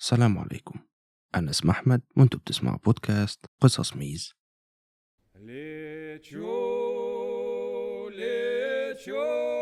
السلام عليكم. أنا اسم أحمد وأنتم بتسمعوا بودكاست قصص ميز. ليتشو ليتشو.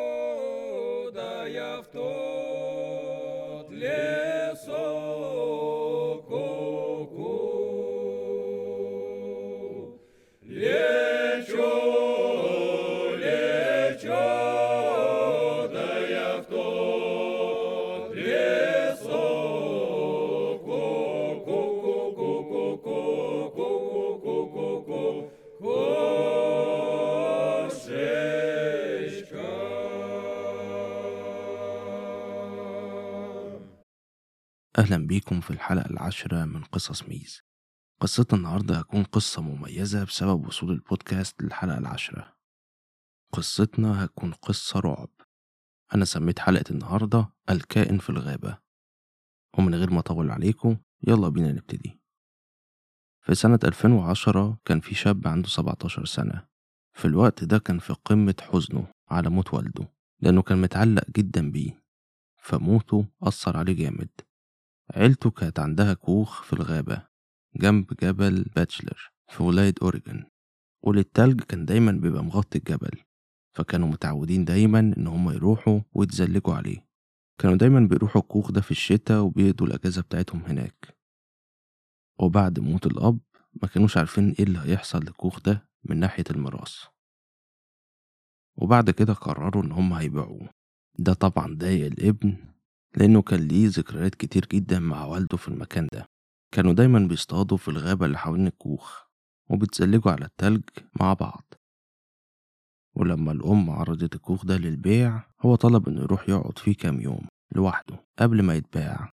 أهلا بيكم في الحلقة العاشرة من قصص ميز. قصتنا النهاردة هتكون قصة مميزة بسبب وصول البودكاست للحلقة العاشرة. قصتنا هتكون قصة رعب. أنا سميت حلقة النهاردة الكائن في الغابة. ومن غير ما أطول عليكم يلا بينا نبتدي. في سنة 2010 كان في شاب عنده 17 سنة. في الوقت ده كان في قمة حزنه على موت والده لأنه كان متعلق جدا بيه. فموته أثر عليه جامد. عيلته كانت عندها كوخ في الغابة جنب جبل باتشلر في ولاية أوريجون والتلج كان دايما بيبقى مغطي الجبل فكانوا متعودين دايما إن هما يروحوا ويتزلجوا عليه. كانوا دايما بيروحوا الكوخ ده في الشتاء وبيقضوا الأجازة بتاعتهم هناك. وبعد موت الأب ما كانوش عارفين إيه اللي هيحصل للكوخ ده من ناحية الميراث. وبعد كده قرروا إن هما هيبيعوه. ده طبعا ضايق الابن لأنه كان ليه ذكريات كتير جدا مع والده في المكان ده. كانوا دايما بيصطادوا في الغابة اللي حوالين الكوخ وبيتزلجوا على التلج مع بعض. ولما الأم عرضت الكوخ ده للبيع هو طلب إنه يروح يقعد فيه كام يوم لوحده قبل ما يتباع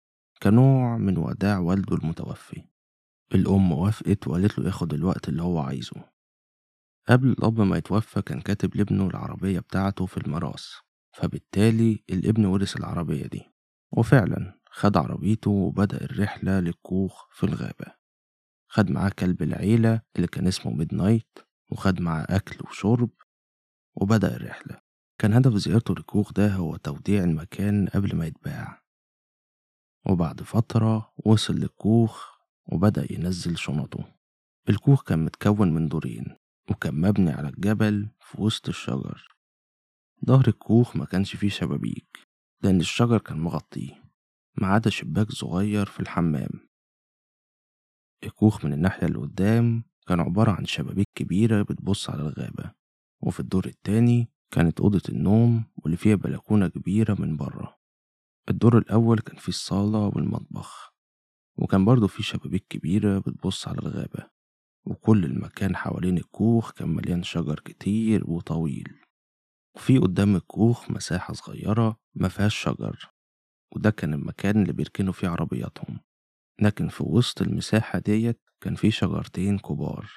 كنوع من وداع والده المتوفي. الأم وافقت وقالت له ياخد الوقت اللي هو عايزه. قبل الأب ما يتوفى كان كاتب لابنه العربية بتاعته في الميراث فبالتالي الابن ورث العربية دي. وفعلا خد عربيته وبدأ الرحلة للكوخ في الغابة. خد معاه كلب العيلة اللي كان اسمه Midnight وخد معاه أكل وشرب وبدأ الرحلة. كان هدف زيارته للكوخ ده هو توديع المكان قبل ما يتباع. وبعد فترة وصل للكوخ وبدأ ينزل شنطه. الكوخ كان متكون من دورين وكان مبني على الجبل في وسط الشجر. ظهر الكوخ ما كانش فيه شبابيك. لأن الشجر كان مغطيه ما عدا شباك صغير في الحمام. الكوخ من الناحية اللي قدام كان عبارة عن شبابيك كبيرة بتبص على الغابة وفي الدور التاني كانت أوضة النوم واللي فيها بلكونة كبيرة من بره. الدور الأول كان فيه الصالة والمطبخ وكان برضه فيه شبابيك كبيرة بتبص على الغابة وكل المكان حوالين الكوخ كان مليان شجر كتير وطويل. وفي قدام الكوخ مساحة صغيرة ما فيهاش شجر وده كان المكان اللي بيركنوا فيه عربياتهم لكن في وسط المساحة ديت كان في شجرتين كبار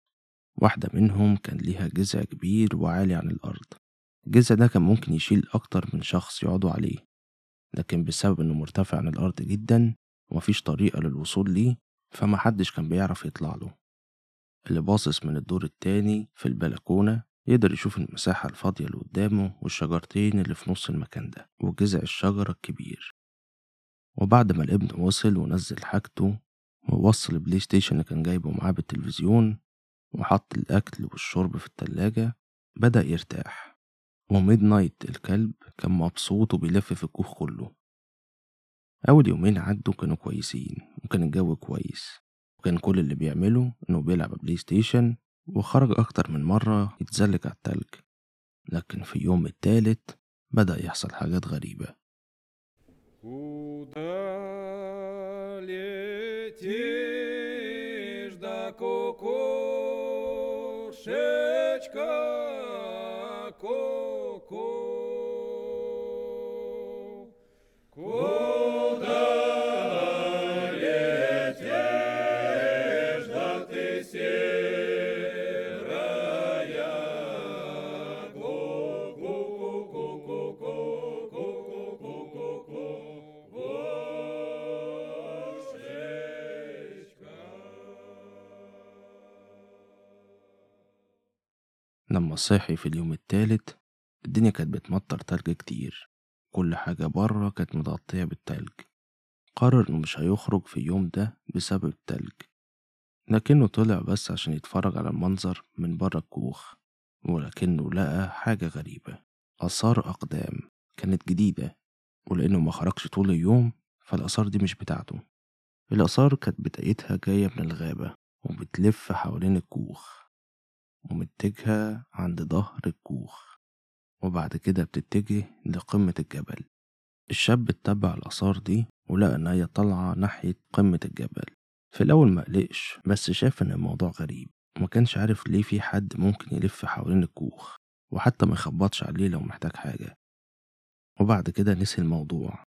واحدة منهم كان ليها جذع كبير وعالي عن الأرض الجذع ده كان ممكن يشيل أكتر من شخص يقعدوا عليه لكن بسبب إنه مرتفع عن الأرض جدا ومفيش طريقة للوصول ليه فمحدش كان بيعرف يطلع له. اللي باصص من الدور التاني في البلكونة يقدر يشوف المساحة الفاضية اللي قدامه والشجرتين اللي في نص المكان ده وجذع الشجرة الكبير. وبعد ما الابن وصل ونزل حاجته ووصل ال PlayStation اللي كان جايبه معاه بالتلفزيون وحط الأكل والشرب في التلاجة بدأ يرتاح. و Midnight الكلب كان مبسوط وبيلف في الكوخ كله. أول يومين عدوا كانوا كويسين وكان الجو كويس. وكان كل اللي بيعمله إنه بيلعب PlayStation وخرج أكتر من مرة يتزلج على التلج لكن في اليوم التالت بدأ يحصل حاجات غريبة Куда летишь, да кукушечка, ку-ку? لما صحي في اليوم التالت. الدنيا كانت بتمطر تلج كتير. كل حاجة بره كانت متغطية بالتلج. قرر إنه مش هيخرج في اليوم ده بسبب التلج. لكنه طلع بس عشان يتفرج على المنظر من بره الكوخ ولكنه لقى حاجة غريبة. آثار أقدام كانت جديدة ولأنه ما خرجش طول اليوم فالآثار دي مش بتاعته. الآثار كانت بدايتها جاية من الغابة وبتلف حوالين الكوخ. ومتجهة عند ظهر الكوخ وبعد كده بتتجه لقمة الجبل. الشاب اتبع الآثار دي ولقى إن هي طالعة ناحية قمة الجبل. في الأول مقلقش بس شاف إن الموضوع غريب وما كانش عارف ليه في حد ممكن يلف حوالين الكوخ وحتى ما يخبطش عليه لو محتاج حاجة. وبعد كده نسي الموضوع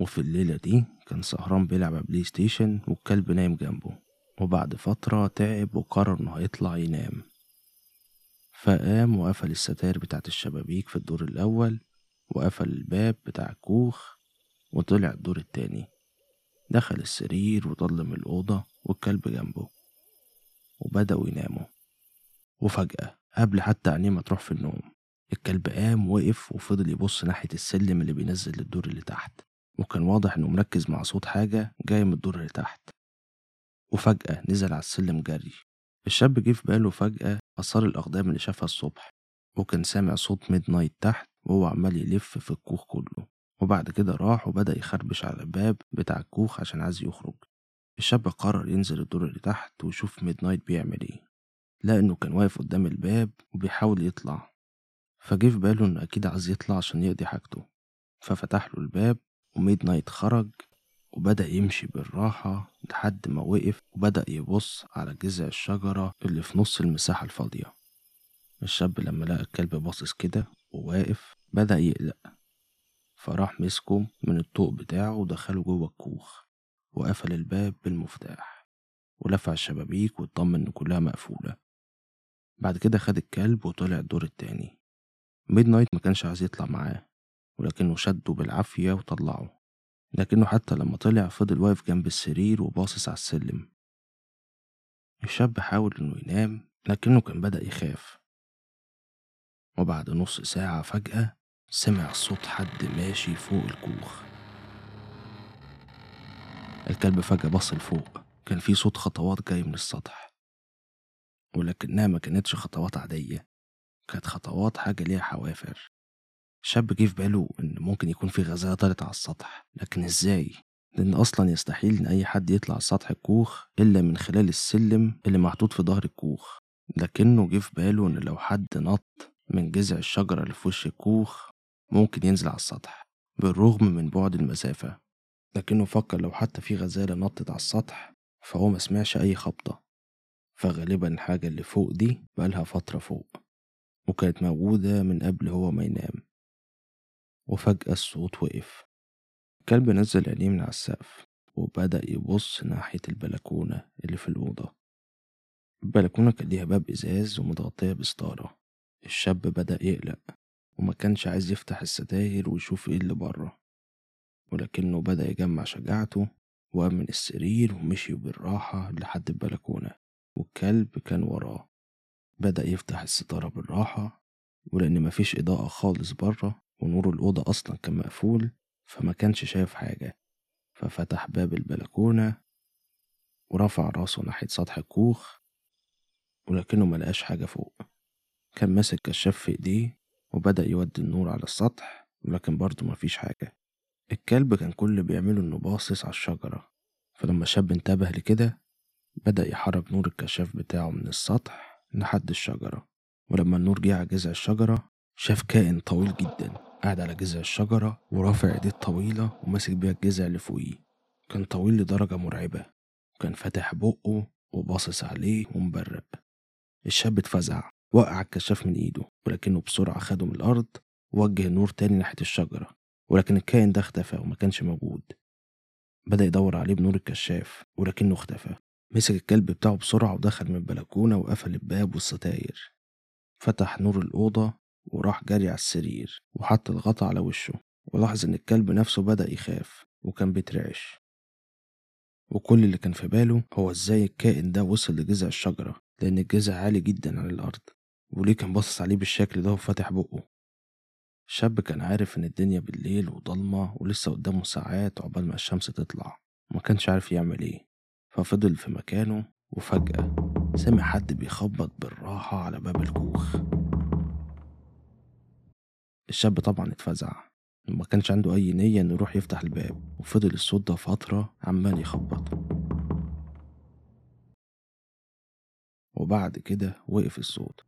وفي الليلة دي كان سهران بيلعب PlayStation والكلب نايم جنبه. وبعد فترة تعب وقرر إنه هيطلع ينام. فقام وقفل الستاير بتاعت الشبابيك في الدور الأول وقفل الباب بتاع الكوخ وطلع الدور التاني. دخل السرير وضلم الأوضة والكلب جنبه وبدأوا يناموا. وفجأة قبل حتى عينيه ما تروح في النوم الكلب قام وقف وفضل يبص ناحية السلم اللي بينزل للدور اللي تحت. وكان واضح إنه مركز مع صوت حاجة جاية من الدور اللي تحت. وفجأة نزل على السلم جري. الشاب جه في باله فجأة آثار الأقدام اللي شافها الصبح. وكان سامع صوت Midnight تحت وهو عمال يلف في الكوخ كله. وبعد كده راح وبدأ يخربش على الباب بتاع الكوخ عشان عايز يخرج. الشاب قرر ينزل الدور اللي تحت ويشوف Midnight بيعمل إيه. لأنه كان واقف قدام الباب وبيحاول يطلع. فجه في باله إنه أكيد عايز يطلع عشان يقضي حاجته. ففتح له الباب وميد نايت خرج وبدأ يمشي بالراحة لحد ما وقف وبدأ يبص على جذع الشجرة اللي في نص المساحة الفاضية. الشاب لما لقى الكلب باصص كده وواقف بدأ يقلق. فراح مسكه من الطوق بتاعه ودخله جوه الكوخ وقفل الباب بالمفتاح ولفع الشبابيك واطمن إن كلها مقفولة. بعد كده خد الكلب وطلع الدور التاني. Midnight ما كانش عايز يطلع معاه ولكنه شده بالعافية وطلعه. لكنه حتى لما طلع فضل واقف جنب السرير وباصص على السلم. الشاب حاول إنه ينام لكنه كان بدأ يخاف. وبعد نص ساعة فجأة سمع صوت حد ماشي فوق الكوخ. الكلب فجأة بص لفوق. كان في صوت خطوات جاي من السطح. ولكنها ما كانتش خطوات عادية كانت خطوات حاجة ليها حوافر. الشاب جه في باله إن ممكن يكون في غزالة طلعت على السطح لكن إزاي؟ لأن أصلا يستحيل إن أي حد يطلع على سطح الكوخ إلا من خلال السلم اللي محطوط في ظهر الكوخ. لكنه جه في باله إن لو حد نط من جذع الشجرة اللي في وش الكوخ ممكن ينزل على السطح بالرغم من بعد المسافة. لكنه فكر لو حتى في غزالة نطت على السطح فهو ما سمعش أي خبطة. فغالبا الحاجة اللي فوق دي بقالها فترة فوق وكانت موجودة من قبل هو ما ينام. وفجأة الصوت وقف. الكلب نزل عينيه من على السقف وبدأ يبص ناحية البلكونة اللي في الأوضة. البلكونة كان ليها باب إزاز ومتغطية بستارة. الشاب بدأ يقلق وما كانش عايز يفتح الستاير ويشوف إيه اللي بره. ولكنه بدأ يجمع شجاعته وقام من السرير ومشي بالراحة لحد البلكونة والكلب كان وراه. بدأ يفتح الستارة بالراحة ولأن مفيش إضاءة خالص بره ونور الأوضة أصلا كان مقفول فما كانش شايف حاجة. ففتح باب البلكونة ورفع راسه ناحية سطح الكوخ ولكنه ملقاش حاجة فوق. كان ماسك كشاف في إيديه وبدأ يودي النور على السطح ولكن برضه مفيش حاجة. الكلب كان كل اللي بيعمله إنه باصص على الشجرة. فلما الشاب انتبه لكده بدأ يحرك نور الكشاف بتاعه من السطح لحد الشجرة. ولما النور جه على جذع الشجرة شاف كائن طويل جدا. قاعد على جذع الشجرة ورافع إيديه الطويلة وماسك بيها الجذع اللي فوقيه. كان طويل لدرجة مرعبة. وكان فاتح بقه وباصص عليه ومبرق. الشاب اتفزع وقع الكشاف من إيده ولكنه بسرعة خده من الأرض ووجه النور تاني ناحية الشجرة ولكن الكائن ده اختفى وما كانش موجود. بدأ يدور عليه بنور الكشاف ولكنه اختفى. مسك الكلب بتاعه بسرعة ودخل من البلكونة وقفل الباب والستاير. فتح نور الأوضة وراح جري على السرير وحط الغطا على وشه ولاحظ إن الكلب نفسه بدأ يخاف وكان بيترعش. وكل اللي كان في باله هو إزاي الكائن ده وصل لجذع الشجرة لأن الجذع عالي جدا عن الأرض وليه كان باصص عليه بالشكل ده وفاتح بقه. الشاب كان عارف إن الدنيا بالليل وضلمة ولسه قدامه ساعات عقبال ما الشمس تطلع وما كانش عارف يعمل إيه. ففضل في مكانه وفجأة سمع حد بيخبط بالراحة على باب الكوخ. الشاب طبعا اتفزع. وما كانش عنده أي نية إنه يروح يفتح الباب. وفضل الصوت ده فترة عمال يخبط. وبعد كده وقف الصوت.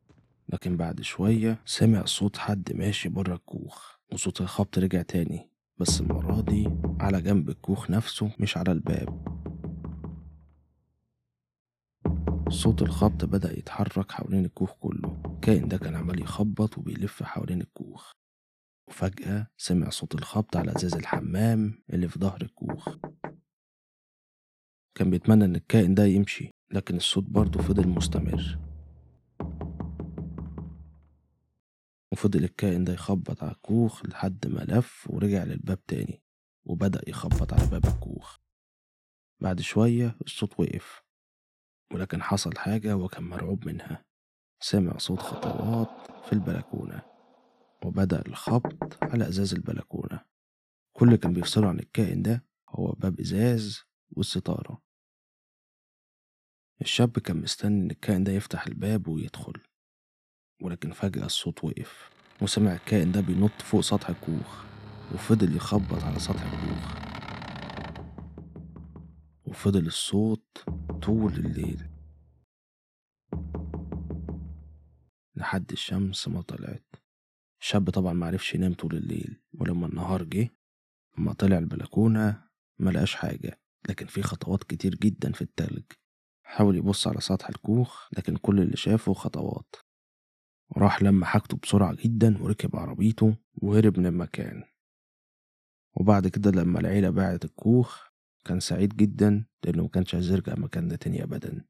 لكن بعد شوية سمع صوت حد ماشي بره الكوخ. وصوت الخبط رجع تاني. بس المرة دي على جنب الكوخ نفسه مش على الباب. صوت الخبط بدأ يتحرك حوالين الكوخ كله. الكائن ده كان عمال يخبط وبيلف حوالين الكوخ. وفجأة سمع صوت الخبط على أزاز الحمام اللي في ظهر الكوخ. كان بيتمنى إن الكائن ده يمشي لكن الصوت برضه فضل مستمر. وفضل الكائن ده يخبط على الكوخ لحد ما لف ورجع للباب تاني وبدأ يخبط على باب الكوخ. بعد شوية الصوت وقف ولكن حصل حاجة وكان مرعوب منها. سمع صوت خطوات في البلكونة. وبدأ الخبط على إزاز البلكونة. كل اللي كان بيفصله عن الكائن ده هو باب إزاز والستارة. الشاب كان مستني إن الكائن ده يفتح الباب ويدخل ولكن فجأة الصوت وقف وسمع الكائن ده بينط فوق سطح الكوخ وفضل يخبط على سطح الكوخ. وفضل الصوت طول الليل. لحد الشمس ما طلعت. الشاب طبعا معرفش ينام طول الليل ولما النهار جه لما طلع البلكونة ملقاش حاجة لكن في خطوات كتير جدا في التلج. حاول يبص على سطح الكوخ لكن كل اللي شافه خطوات. راح لما حاجته بسرعة جدا وركب عربيته وهرب من المكان. وبعد كده لما العيلة باعت الكوخ كان سعيد جدا لأنه مكانش عايز يرجع المكان ده تاني أبدا.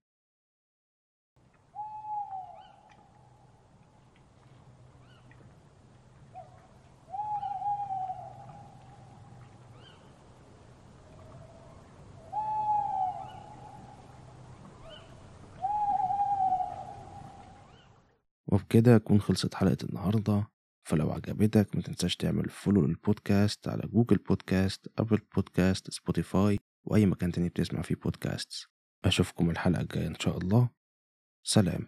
وبكده أكون خلصت حلقة النهاردة. فلو عجبتك متنساش تعمل follow للبودكاست على Google Podcast Apple Podcast Spotify وأي مكان تاني بتسمع فيه بودكاست أشوفكم الحلقة الجاية إن شاء الله. سلام.